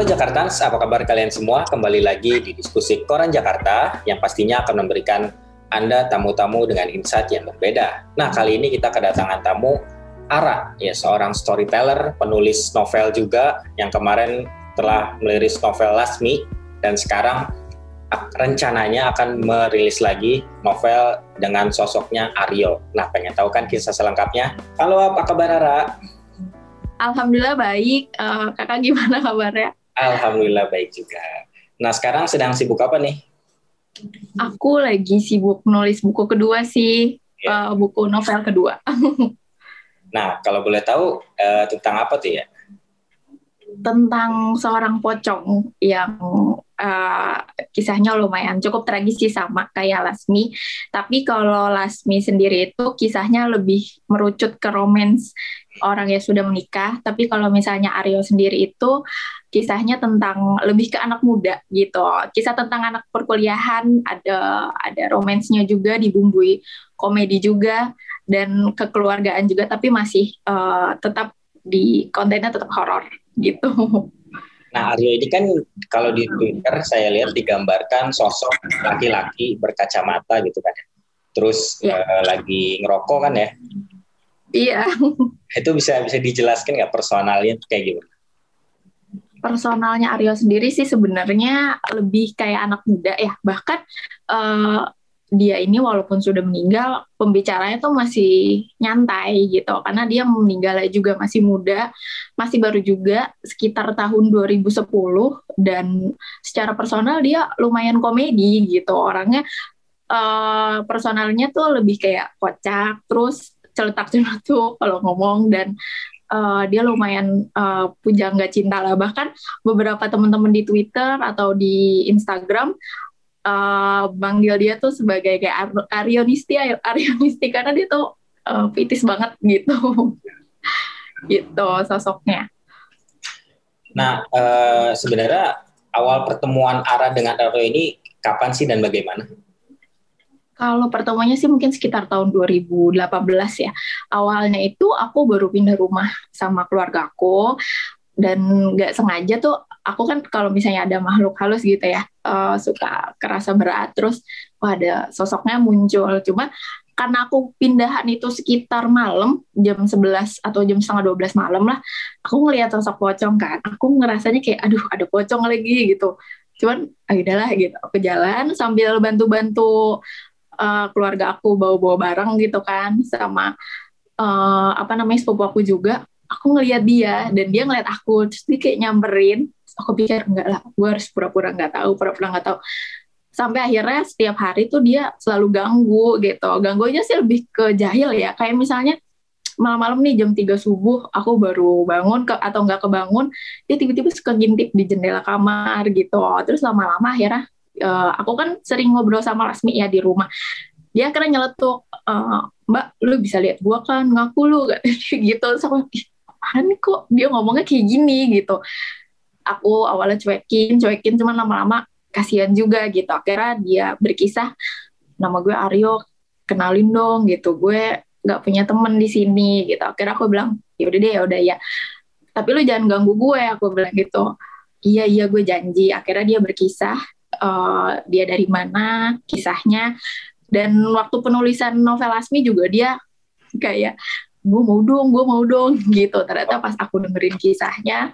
Halo Jakartans, apa kabar kalian semua? Kembali lagi di diskusi Koran Jakarta yang pastinya akan memberikan Anda tamu-tamu dengan insight yang berbeda. Nah, kali ini kita kedatangan tamu Ara, ya seorang storyteller, penulis novel juga yang kemarin telah meliris novel Lasmi dan sekarang rencananya akan merilis lagi novel dengan sosoknya Aryo. Nah, pengen tahu kan kisah selengkapnya? Halo, apa kabar Ara? Alhamdulillah baik. Uh, kakak gimana kabarnya? Alhamdulillah baik juga. Nah sekarang sedang sibuk apa nih? Aku lagi sibuk nulis buku kedua sih, ya. uh, buku novel kedua. nah kalau boleh tahu uh, tentang apa tuh ya? Tentang seorang pocong yang uh, kisahnya lumayan cukup tragis sih sama kayak Lasmi. Tapi kalau Lasmi sendiri itu kisahnya lebih merucut ke romans orang yang sudah menikah. Tapi kalau misalnya Aryo sendiri itu kisahnya tentang lebih ke anak muda gitu. Kisah tentang anak perkuliahan, ada ada romansnya juga dibumbui komedi juga dan kekeluargaan juga tapi masih uh, tetap di kontennya tetap horor gitu. Nah, Aryo ini kan kalau di Twitter saya lihat digambarkan sosok laki-laki berkacamata gitu kan. Ya. Terus ya. uh, lagi ngerokok kan ya? Iya. Itu bisa bisa dijelaskan nggak personalnya kayak gimana? personalnya Aryo sendiri sih sebenarnya lebih kayak anak muda ya. Bahkan uh, dia ini walaupun sudah meninggal, pembicaranya tuh masih nyantai gitu. Karena dia meninggal juga masih muda, masih baru juga sekitar tahun 2010 dan secara personal dia lumayan komedi gitu. Orangnya uh, personalnya tuh lebih kayak kocak, terus celetak-celetuk kalau ngomong dan uh, dia lumayan uh, nggak cinta lah bahkan beberapa teman-teman di Twitter atau di Instagram uh, manggil dia tuh sebagai kayak Ar Arionisti Arionisti karena dia tuh uh, pitis banget gitu gitu sosoknya. Nah uh, sebenarnya awal pertemuan Ara dengan Aryo ini kapan sih dan bagaimana? Kalau pertemuannya sih mungkin sekitar tahun 2018 ya. Awalnya itu aku baru pindah rumah sama keluarga aku dan nggak sengaja tuh aku kan kalau misalnya ada makhluk halus gitu ya uh, suka kerasa berat. Terus wah ada sosoknya muncul. Cuma karena aku pindahan itu sekitar malam jam 11 atau jam setengah 12 malam lah aku ngelihat sosok pocong kan. Aku ngerasanya kayak aduh ada pocong lagi gitu. Cuman ah, lah gitu. Aku jalan sambil bantu-bantu uh, keluarga aku bawa-bawa barang gitu kan sama uh, apa namanya sepupu aku juga. Aku ngelihat dia dan dia ngeliat aku. Terus dia kayak nyamperin aku pikir enggak lah gue harus pura-pura nggak tahu pura-pura nggak tahu. Sampai akhirnya setiap hari tuh dia selalu ganggu gitu. Ganggunya sih lebih ke jahil ya. Kayak misalnya malam-malam nih jam 3 subuh aku baru bangun ke atau nggak kebangun dia tiba-tiba suka ngintip di jendela kamar gitu. Terus lama-lama akhirnya uh, aku kan sering ngobrol sama Lasmi ya di rumah. Dia akhirnya nyeletuk uh, mbak lu bisa lihat gua kan? Ngaku lu. Gitu. Sama apaan kok? Dia ngomongnya kayak gini gitu aku awalnya cuekin cuekin cuman lama-lama kasihan juga gitu. Akhirnya dia berkisah nama gue Aryo kenalin dong gitu. Gue nggak punya temen di sini gitu. Akhirnya aku bilang ya udah deh ya udah ya. Tapi lu jangan ganggu gue aku bilang gitu. Iya iya gue janji. Akhirnya dia berkisah uh, dia dari mana kisahnya. Dan waktu penulisan novel Asmi juga dia kayak gue mau dong gue mau dong gitu. Ternyata pas aku dengerin kisahnya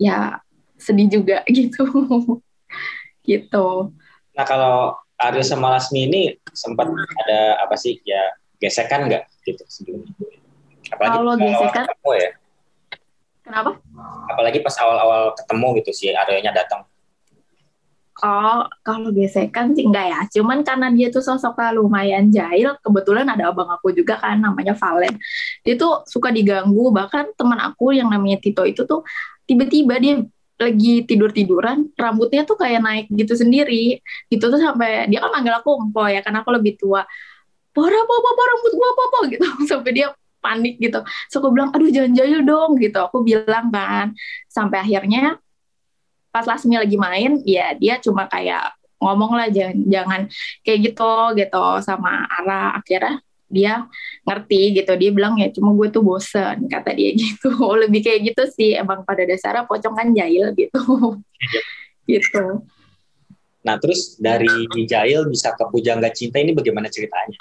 ya sedih juga gitu. Gitu. Nah kalau Aryo sama Lasmi ini sempat ada apa sih ya gesekan nggak gitu sebelumnya? Apalagi kalau gesekan? ketemu ya. Kenapa? Apalagi pas awal-awal ketemu gitu sih Aryo-nya datang. Oh, kalau gesekan sih enggak ya. Cuman karena dia tuh sosoknya lumayan jahil, kebetulan ada abang aku juga kan namanya Valen. Dia tuh suka diganggu, bahkan teman aku yang namanya Tito itu tuh tiba-tiba dia lagi tidur-tiduran, rambutnya tuh kayak naik gitu sendiri. Gitu tuh sampai dia kan manggil aku empo ya, karena aku lebih tua. Pora, apa, apa, rambut gua apa, apa gitu. Sampai dia panik gitu. So aku bilang, aduh jangan jahil dong gitu. Aku bilang kan. Sampai akhirnya pas Lasmi lagi main ya dia cuma kayak ngomong lah jangan jangan kayak gitu gitu sama Ara akhirnya dia ngerti gitu dia bilang ya cuma gue tuh bosen kata dia gitu lebih kayak gitu sih emang pada dasarnya pocong kan jahil gitu iya. gitu nah terus dari jahil bisa ke pujangga cinta ini bagaimana ceritanya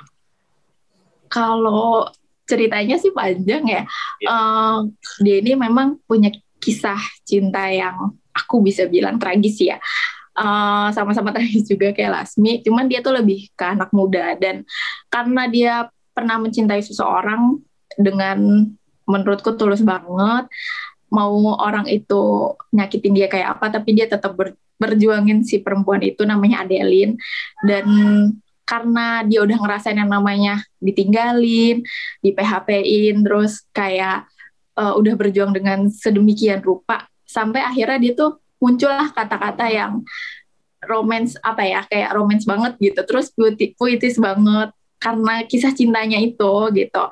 kalau ceritanya sih panjang ya. ya. Uh, dia ini memang punya kisah cinta yang aku bisa bilang tragis ya. Uh, sama-sama tragis juga kayak Lasmi, cuman dia tuh lebih ke anak muda dan karena dia pernah mencintai seseorang dengan menurutku tulus banget, mau orang itu nyakitin dia kayak apa, tapi dia tetap ber, berjuangin si perempuan itu namanya Adeline. Dan karena dia udah ngerasain yang namanya ditinggalin, di PHP-in, terus kayak uh, udah berjuang dengan sedemikian rupa, sampai akhirnya dia tuh muncullah kata-kata yang romance apa ya kayak romance banget gitu terus puitis banget karena kisah cintanya itu gitu.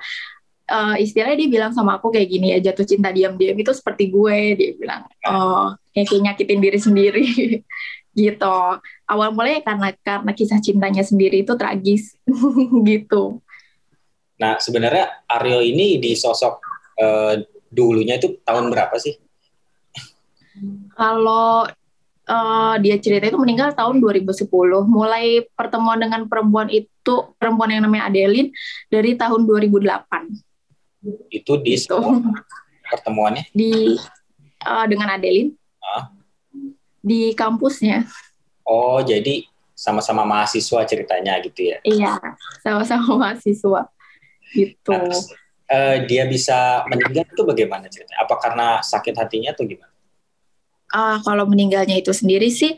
Uh, istilahnya dia bilang sama aku kayak gini ya jatuh cinta diam-diam itu seperti gue dia bilang. Oh kayak nyakitin diri sendiri gitu. Awal mulanya karena karena kisah cintanya sendiri itu tragis gitu. Nah sebenarnya Aryo ini di sosok uh, dulunya itu tahun berapa sih? Kalau uh, dia cerita itu meninggal tahun 2010 mulai pertemuan dengan perempuan itu perempuan yang namanya Adeline dari tahun 2008 itu di gitu. pertemuannya di uh, dengan Adeline di kampusnya. Oh, jadi sama-sama mahasiswa ceritanya gitu ya? Iya, sama-sama mahasiswa gitu. Nah, terus, uh, dia bisa meninggal itu bagaimana ceritanya? Apa karena sakit hatinya atau gimana? Uh, kalau meninggalnya itu sendiri sih,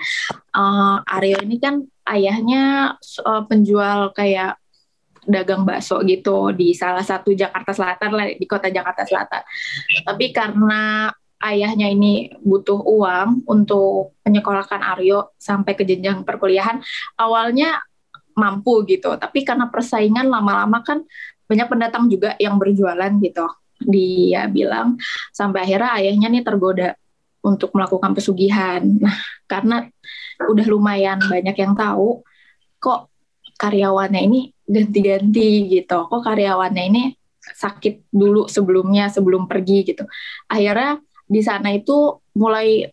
uh, Aryo ini kan ayahnya uh, penjual kayak dagang bakso gitu di salah satu Jakarta Selatan lah di kota Jakarta Selatan. Tapi karena ayahnya ini butuh uang untuk menyekolahkan Aryo sampai ke jenjang perkuliahan, awalnya mampu gitu. Tapi karena persaingan lama-lama kan banyak pendatang juga yang berjualan gitu. Dia bilang sampai akhirnya ayahnya nih tergoda untuk melakukan pesugihan. Nah, karena udah lumayan banyak yang tahu kok karyawannya ini ganti-ganti gitu. Kok karyawannya ini sakit dulu sebelumnya sebelum pergi gitu. Akhirnya di sana itu mulai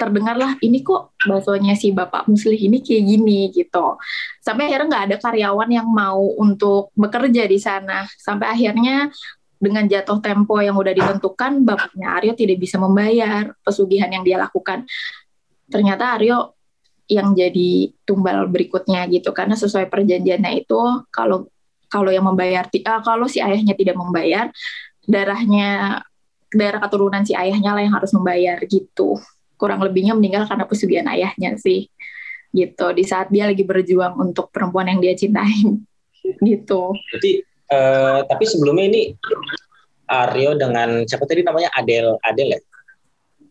terdengarlah ini kok baksonya si bapak muslih ini kayak gini gitu sampai akhirnya nggak ada karyawan yang mau untuk bekerja di sana sampai akhirnya dengan jatuh tempo yang udah ditentukan bapaknya Aryo tidak bisa membayar pesugihan yang dia lakukan. Ternyata Aryo yang jadi tumbal berikutnya gitu karena sesuai perjanjiannya itu kalau kalau yang membayar uh, kalau si ayahnya tidak membayar darahnya daerah keturunan si ayahnya lah yang harus membayar gitu. Kurang lebihnya meninggal karena pesugihan ayahnya sih gitu. Di saat dia lagi berjuang untuk perempuan yang dia cintai gitu. Jadi uh, tapi sebelumnya ini Aryo dengan siapa tadi namanya Adel Adel ya?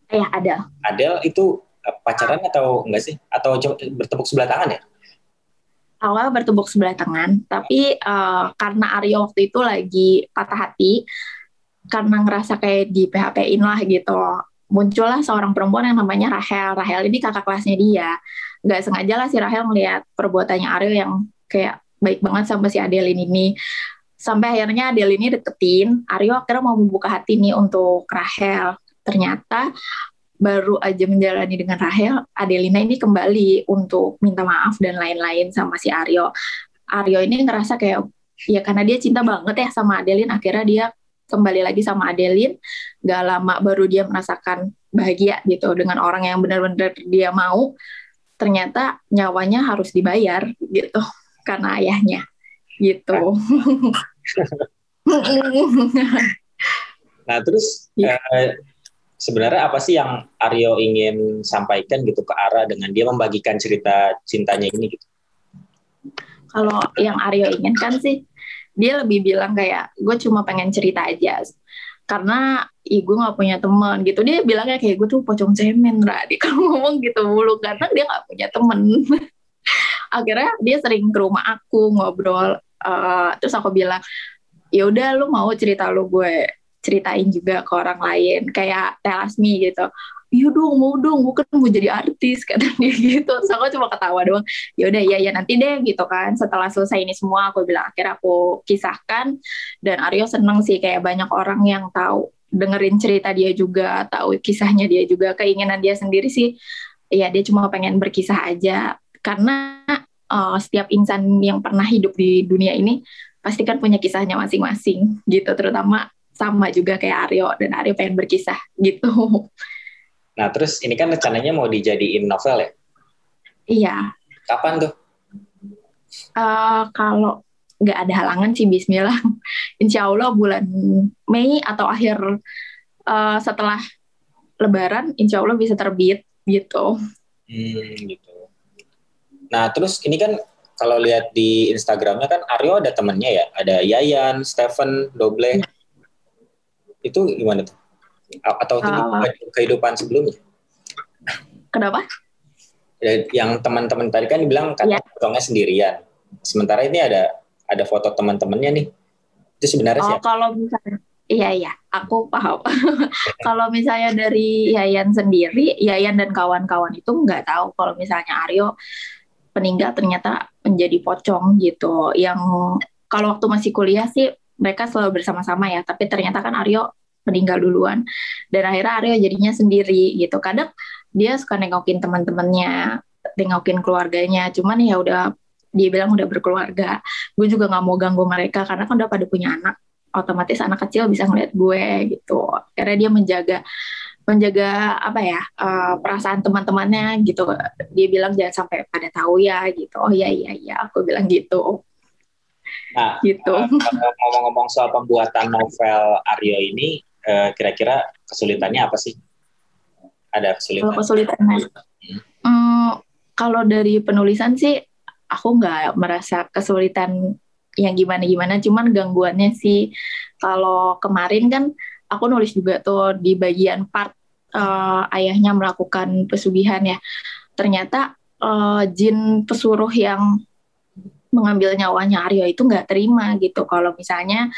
Iya Adel. Adel itu uh, pacaran atau enggak sih? Atau bertepuk sebelah tangan ya? Awal bertepuk sebelah tangan, tapi uh, karena Aryo waktu itu lagi patah hati, karena ngerasa kayak di PHP-in lah gitu muncullah seorang perempuan yang namanya Rahel Rahel ini kakak kelasnya dia nggak sengaja lah si Rahel melihat perbuatannya Ariel yang kayak baik banget sama si Adeline ini sampai akhirnya Adeline ini deketin Aryo akhirnya mau membuka hati nih untuk Rahel. Ternyata baru aja menjalani dengan Rahel Adelina ini kembali untuk minta maaf dan lain-lain sama si Aryo. Aryo ini ngerasa kayak ya karena dia cinta banget ya sama Adeline akhirnya dia kembali lagi sama Adeline gak lama baru dia merasakan bahagia gitu dengan orang yang benar-benar dia mau. Ternyata nyawanya harus dibayar gitu karena ayahnya gitu. Nah. Terus ya. eh, sebenarnya apa sih yang Aryo ingin sampaikan gitu ke Ara dengan dia membagikan cerita cintanya ini gitu? Kalau yang Aryo inginkan sih dia lebih bilang kayak gue cuma pengen cerita aja. Karena ih gue gak punya teman. Gitu. Dia bilangnya kayak gue tuh pocong cemen lah dia kalau ngomong gitu mulu karena dia gak punya temen. Akhirnya dia sering ke rumah aku ngobrol uh, terus aku bilang ya udah lu mau cerita lu gue ceritain juga ke orang lain. Kayak telasmi gitu. Iya dong mau dong gue kan mau jadi artis kata dia gitu. Terus aku cuma ketawa doang. Ya udah ya ya nanti deh gitu kan. Setelah selesai ini semua aku bilang akhirnya aku kisahkan. Dan Aryo seneng sih kayak banyak orang yang tahu dengerin cerita dia juga tahu kisahnya dia juga keinginan dia sendiri sih. Ya dia cuma pengen berkisah aja. Karena uh, setiap insan yang pernah hidup di dunia ini pasti kan punya kisahnya masing-masing gitu terutama sama juga kayak Aryo dan Aryo pengen berkisah gitu. Nah terus ini kan rencananya mau dijadiin novel ya? Iya. Kapan tuh? Uh, kalau nggak ada halangan sih Bismillah, Insya Allah bulan Mei atau akhir uh, setelah Lebaran, Insya Allah bisa terbit gitu. Hmm, gitu. Nah terus ini kan kalau lihat di Instagramnya kan Aryo ada temennya ya, ada Yayan, Stephen, Doble. Ya. Itu gimana tuh? Atau uh, kehidupan sebelumnya? Kenapa? Ya, yang teman-teman tadi kan dibilang kan ya. potongnya sendirian. Sementara ini ada ada foto teman-temannya nih. Itu sebenarnya oh, siapa? kalau misalnya Iya iya, aku paham. kalau misalnya dari Yayan sendiri, Yayan dan kawan-kawan itu nggak tahu kalau misalnya Aryo peninggal ternyata menjadi pocong gitu. Yang kalau waktu masih kuliah sih mereka selalu bersama-sama ya, tapi ternyata kan Aryo meninggal duluan. Dan akhirnya Aryo jadinya sendiri gitu. Kadang dia suka nengokin teman-temannya, nengokin keluarganya, cuman ya udah dia bilang udah berkeluarga. Gue juga nggak mau ganggu mereka karena kan udah pada punya anak. Otomatis anak kecil bisa ngeliat gue gitu. Karena dia menjaga menjaga apa ya uh, perasaan teman-temannya gitu. Dia bilang jangan sampai pada tahu ya gitu. Oh iya iya iya aku bilang gitu. Nah gitu. uh, ngomong-ngomong soal pembuatan novel Aryo ini uh, kira-kira kesulitannya apa sih? Ada kesulitan? Kesulitannya? Hmm. hmm, kalau dari penulisan sih aku nggak merasa kesulitan yang gimana-gimana. Cuman gangguannya sih kalau kemarin kan aku nulis juga tuh di bagian part uh, ayahnya melakukan pesugihan ya. Ternyata uh, jin pesuruh yang mengambil nyawanya Aryo itu nggak terima gitu. Kalau misalnya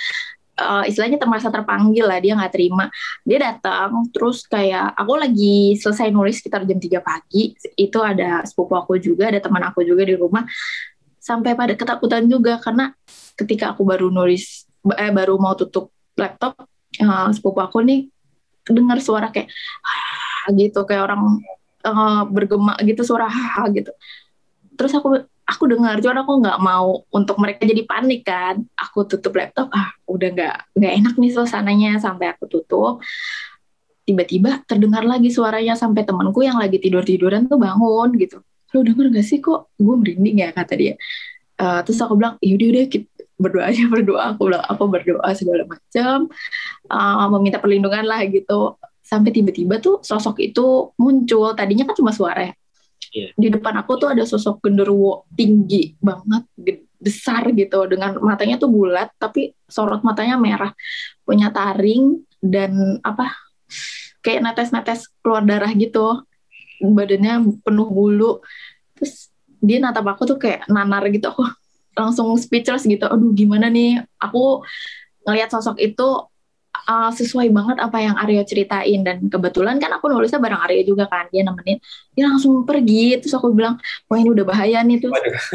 uh, istilahnya termasa terpanggil lah dia nggak terima dia datang terus kayak aku lagi selesai nulis sekitar jam 3 pagi itu ada sepupu aku juga ada teman aku juga di rumah sampai pada ketakutan juga karena ketika aku baru nulis eh, baru mau tutup laptop uh, sepupu aku nih dengar suara kayak gitu kayak orang uh, bergema gitu suara gitu. Terus aku aku dengar cuma aku nggak mau untuk mereka jadi panik kan. Aku tutup laptop ah udah nggak nggak enak nih suasananya sampai aku tutup. Tiba-tiba terdengar lagi suaranya sampai temanku yang lagi tidur tiduran tuh bangun gitu. Lo denger gak sih kok? Gue merinding ya kata dia. Uh, terus aku bilang yaudah udah kita berdoa aja berdoa. Aku bilang aku berdoa segala macam uh, meminta perlindungan lah gitu. Sampai tiba-tiba tuh sosok itu muncul. Tadinya kan cuma suara ya. Yeah. di depan aku tuh ada sosok genderuwo tinggi banget besar gitu. Dengan matanya tuh bulat tapi sorot matanya merah. Punya taring dan apa kayak netes-netes keluar darah gitu. Badannya penuh bulu. Terus dia natap aku tuh kayak nanar gitu. Aku langsung speechless gitu. Aduh gimana nih? Aku ngelihat sosok itu uh, sesuai banget apa yang Arya ceritain. Dan kebetulan kan aku nulisnya bareng Arya juga kan dia nemenin. Dia langsung pergi terus aku bilang wah ini udah bahaya nih. Tuh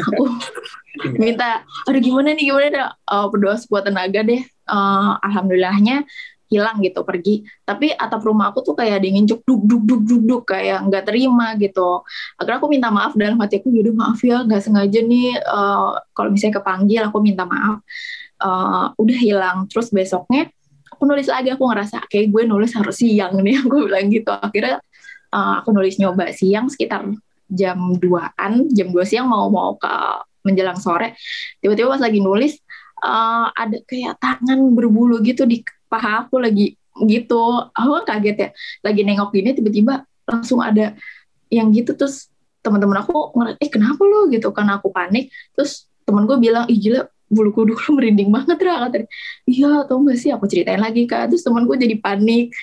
aku minta aduh gimana nih gimana uh, berdoa sekuat tenaga deh. Uh, alhamdulillahnya hilang gitu pergi. Tapi atap rumah aku tuh kayak dingin cuk duk duk duk duk duk kayak nggak terima gitu. Akhirnya aku minta maaf dalam hati aku yaudah maaf ya nggak sengaja nih uh, kalau misalnya kepanggil aku minta maaf. Uh, udah hilang. Terus besoknya aku nulis lagi aku ngerasa kayak gue nulis harus siang nih aku bilang gitu. Akhirnya uh, aku nulis nyoba siang sekitar jam 2an jam 2 siang mau mau ke menjelang sore. Tiba-tiba pas lagi nulis uh, ada kayak tangan berbulu gitu di paha aku lagi gitu. Aku kan kaget ya lagi nengok gini tiba-tiba langsung ada yang gitu terus teman-teman aku ngeliat eh kenapa lo gitu. Karena aku panik terus temen gue bilang ih gila bulu kuduk lu merinding banget lah kata iya tau gak sih aku ceritain lagi kak. Terus temen gue jadi panik.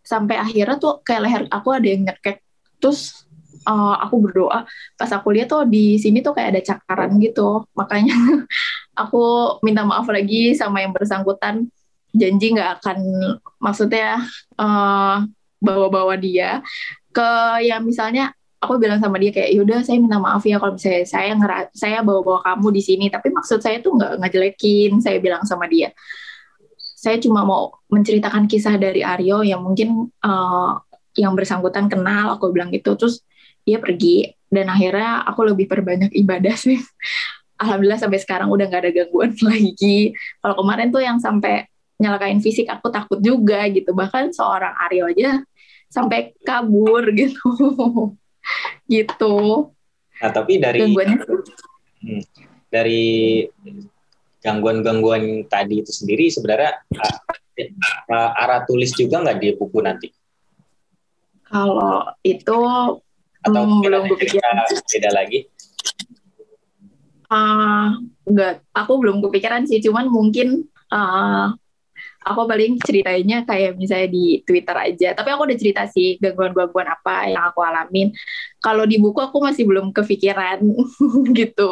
Sampai akhirnya tuh kayak leher aku ada yang nyekek. Terus uh, aku berdoa. Pas aku lihat tuh di sini tuh kayak ada cakaran gitu. Makanya aku minta maaf lagi sama yang bersangkutan janji nggak akan maksudnya uh, bawa-bawa dia ke yang misalnya aku bilang sama dia kayak yaudah saya minta maaf ya kalau misalnya saya ngera saya bawa-bawa kamu di sini. Tapi maksud saya tuh nggak ngejelekin saya bilang sama dia. Saya cuma mau menceritakan kisah dari Aryo yang mungkin uh, yang bersangkutan kenal aku bilang gitu. Terus dia pergi dan akhirnya aku lebih perbanyak ibadah sih. Alhamdulillah sampai sekarang udah nggak ada gangguan lagi. Kalau kemarin tuh yang sampai nyalakain fisik aku takut juga gitu. Bahkan seorang Aryo aja sampai kabur gitu. Gitu. Nah, tapi dari hmm, dari gangguan-gangguan tadi itu sendiri sebenarnya uh, arah tulis juga nggak di buku nanti? Kalau itu atau hmm, belum kepikiran beda lagi? Uh, enggak, aku belum kepikiran sih, cuman mungkin uh, aku paling ceritanya kayak misalnya di Twitter aja. Tapi aku udah cerita sih gangguan-gangguan apa yang aku alamin. Kalau di buku aku masih belum kepikiran gitu.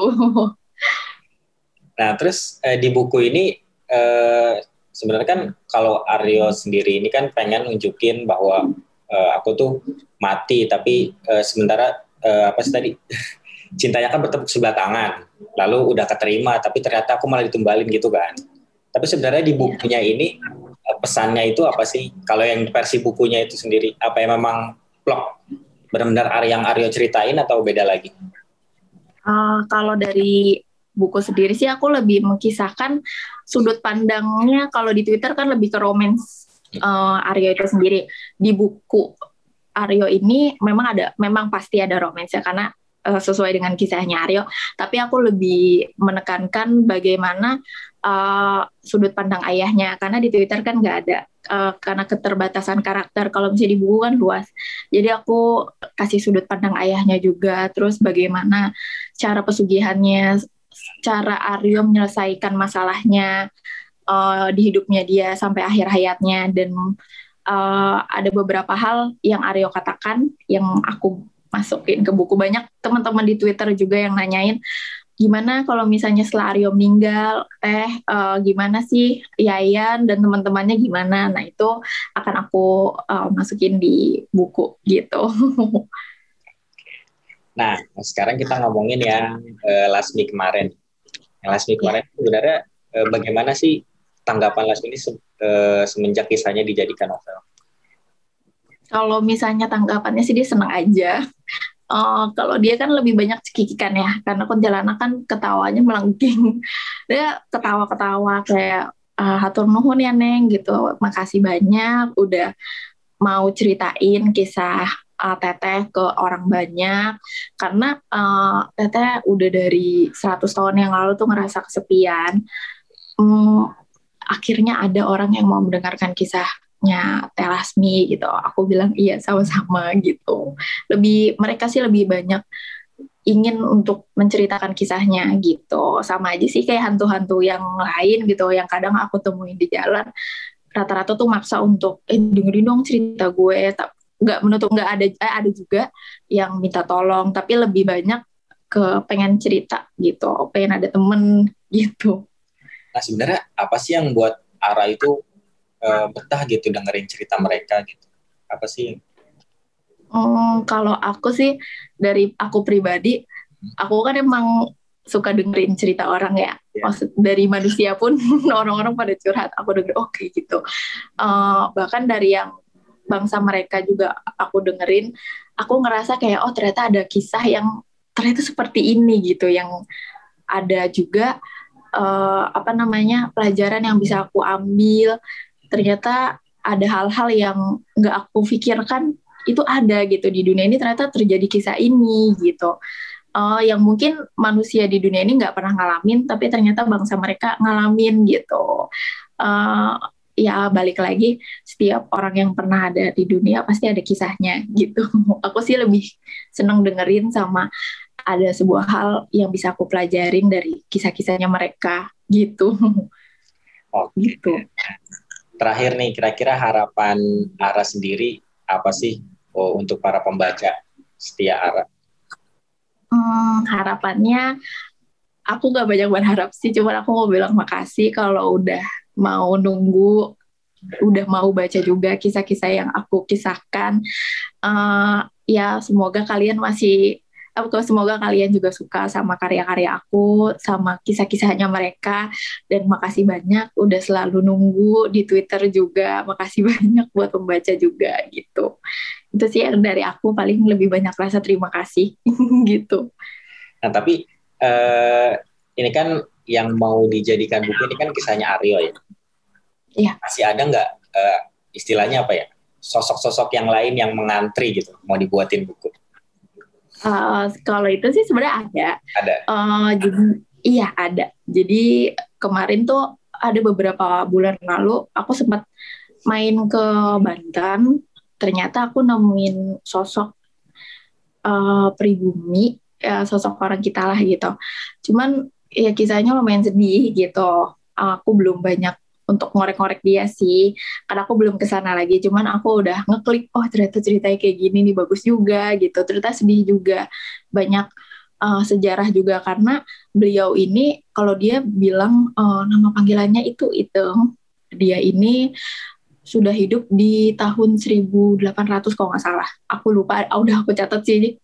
Nah, terus eh, di buku ini eh, sebenarnya kan kalau Aryo sendiri ini kan pengen nunjukin bahwa eh, aku tuh mati, tapi eh, sementara eh, apa sih tadi cintanya kan bertepuk sebelah tangan, lalu udah keterima, tapi ternyata aku malah ditumbalin gitu kan. Tapi sebenarnya di bukunya ini eh, pesannya itu apa sih? Kalau yang versi bukunya itu sendiri, apa yang memang plot benar-benar yang Aryo ceritain atau beda lagi? Uh, kalau dari buku sendiri sih aku lebih mengisahkan sudut pandangnya kalau di Twitter kan lebih ke romance uh, Aryo itu sendiri. Di buku Aryo ini memang ada memang pasti ada romance ya karena uh, sesuai dengan kisahnya Aryo, tapi aku lebih menekankan bagaimana uh, sudut pandang ayahnya. Karena di Twitter kan nggak ada uh, karena keterbatasan karakter. Kalau misalnya di buku kan luas. Jadi aku kasih sudut pandang ayahnya juga. Terus bagaimana cara pesugihannya cara Aryo menyelesaikan masalahnya uh, di hidupnya dia sampai akhir hayatnya. Dan uh, ada beberapa hal yang Aryo katakan yang aku masukin ke buku banyak teman-teman di Twitter juga yang nanyain gimana kalau misalnya setelah Aryo meninggal, teh uh, gimana sih Yayan dan teman-temannya gimana? Nah itu akan aku uh, masukin di buku gitu. Nah sekarang kita ngomongin yang uh, Lasmi kemarin. Yang Lasmi iya. kemarin yeah. sebenarnya uh, bagaimana sih tanggapan Lasmi ini se uh, semenjak kisahnya dijadikan novel? Kalau misalnya tanggapannya sih dia senang aja. Uh, kalau dia kan lebih banyak cekikikan ya karena kuntilanak kan ketawanya melengking dia ketawa-ketawa kayak uh, hatur nuhun ya neng gitu. Makasih banyak udah mau ceritain kisah uh, teteh ke orang banyak. Karena uh, teteh udah dari 100 tahun yang lalu tuh ngerasa kesepian. Um, akhirnya ada orang yang mau mendengarkan kisah nya Telasmi gitu. Aku bilang iya sama-sama gitu. Lebih mereka sih lebih banyak ingin untuk menceritakan kisahnya gitu. Sama aja sih kayak hantu-hantu yang lain gitu yang kadang aku temuin di jalan. Rata-rata tuh maksa untuk eh dengerin dong cerita gue. Nggak menutup nggak ada eh, ada juga yang minta tolong tapi lebih banyak ke pengen cerita gitu, pengen ada temen gitu. Nah sebenarnya apa sih yang buat Ara itu uh, betah gitu dengerin cerita mereka gitu apa sih Oh, kalau aku sih dari aku pribadi, aku kan emang suka dengerin cerita orang ya. Yeah. Maksud dari manusia pun orang-orang pada curhat, aku denger oke okay, gitu. Uh, bahkan dari yang bangsa mereka juga aku dengerin, aku ngerasa kayak oh ternyata ada kisah yang ternyata seperti ini gitu, yang ada juga uh, apa namanya pelajaran yang bisa aku ambil ternyata ada hal-hal yang nggak aku pikirkan itu ada gitu di dunia ini ternyata terjadi kisah ini gitu. Uh, yang mungkin manusia di dunia ini nggak pernah ngalamin tapi ternyata bangsa mereka ngalamin gitu. Uh, ya balik lagi setiap orang yang pernah ada di dunia pasti ada kisahnya gitu. Aku sih lebih seneng dengerin sama ada sebuah hal yang bisa aku pelajarin dari kisah-kisahnya mereka gitu. Oh gitu terakhir nih kira-kira harapan Ara sendiri apa sih oh, untuk para pembaca setia Ara? Hmm, harapannya aku gak banyak berharap sih, cuma aku mau bilang makasih kalau udah mau nunggu udah mau baca juga kisah-kisah yang aku kisahkan. Uh, ya semoga kalian masih aku semoga kalian juga suka sama karya-karya aku, sama kisah-kisahnya mereka. Dan makasih banyak udah selalu nunggu di Twitter juga. Makasih banyak buat pembaca juga gitu. Itu sih yang dari aku paling lebih banyak rasa terima kasih gitu. Nah tapi uh, ini kan yang mau dijadikan buku ini kan kisahnya Aryo ya. Iya. Masih ada nggak uh, istilahnya apa ya? Sosok-sosok yang lain yang mengantri gitu mau dibuatin buku? Uh, kalau itu sih sebenarnya ada. Ada. Uh, jadi iya ada. Jadi kemarin tuh ada beberapa bulan lalu aku sempat main ke Banten. Ternyata aku nemuin sosok uh, pribumi, ya, sosok orang kita lah gitu. Cuman ya kisahnya lumayan sedih gitu. Aku belum banyak untuk ngorek-ngorek dia sih. Karena aku belum ke sana lagi cuman aku udah ngeklik oh ternyata ceritanya kayak gini nih bagus juga gitu. Ternyata sedih juga. Banyak uh, sejarah juga karena beliau ini kalau dia bilang uh, nama panggilannya itu itu. Dia ini sudah hidup di tahun 1800 kalau nggak salah. Aku lupa oh, udah aku catat sih.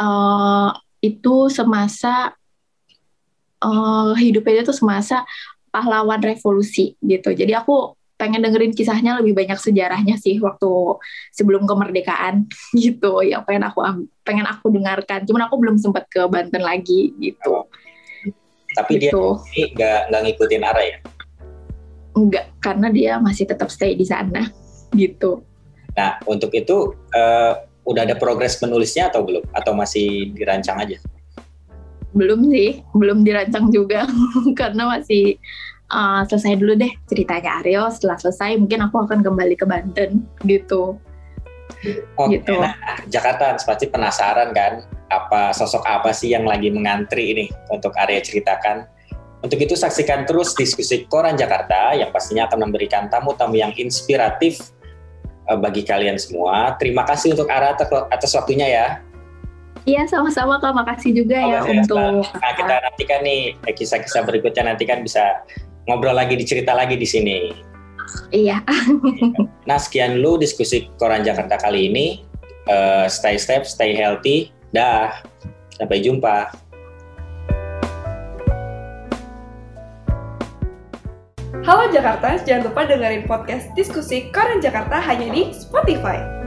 Uh, itu semasa uh, hidupnya itu semasa pahlawan revolusi gitu. Jadi aku pengen dengerin kisahnya lebih banyak sejarahnya sih waktu sebelum kemerdekaan gitu. Yang pengen aku pengen aku dengarkan. Cuman aku belum sempat ke Banten lagi gitu. Tapi gitu. dia nggak nggak ngikutin arah ya? Enggak, karena dia masih tetap stay di sana gitu. Nah untuk itu uh, udah ada progres menulisnya atau belum? Atau masih dirancang aja belum sih, belum dirancang juga karena masih uh, selesai dulu deh ceritanya Aryo. Setelah selesai mungkin aku akan kembali ke Banten gitu. Oke, gitu. nah Jakarta pasti penasaran kan apa sosok apa sih yang lagi mengantri ini untuk Aryo ceritakan. Untuk itu saksikan terus diskusi Koran Jakarta yang pastinya akan memberikan tamu-tamu yang inspiratif uh, bagi kalian semua. Terima kasih untuk Ara atas waktunya ya. Iya sama-sama kak, makasih juga ya untuk. Nah kita nantikan nih eh, kisah-kisah berikutnya nanti kan bisa ngobrol lagi, dicerita lagi di sini. Iya. nah sekian dulu diskusi Koran Jakarta kali ini. Uh, stay safe, stay healthy. Dah, sampai jumpa. Halo Jakarta, jangan lupa dengerin podcast diskusi Koran Jakarta hanya di Spotify.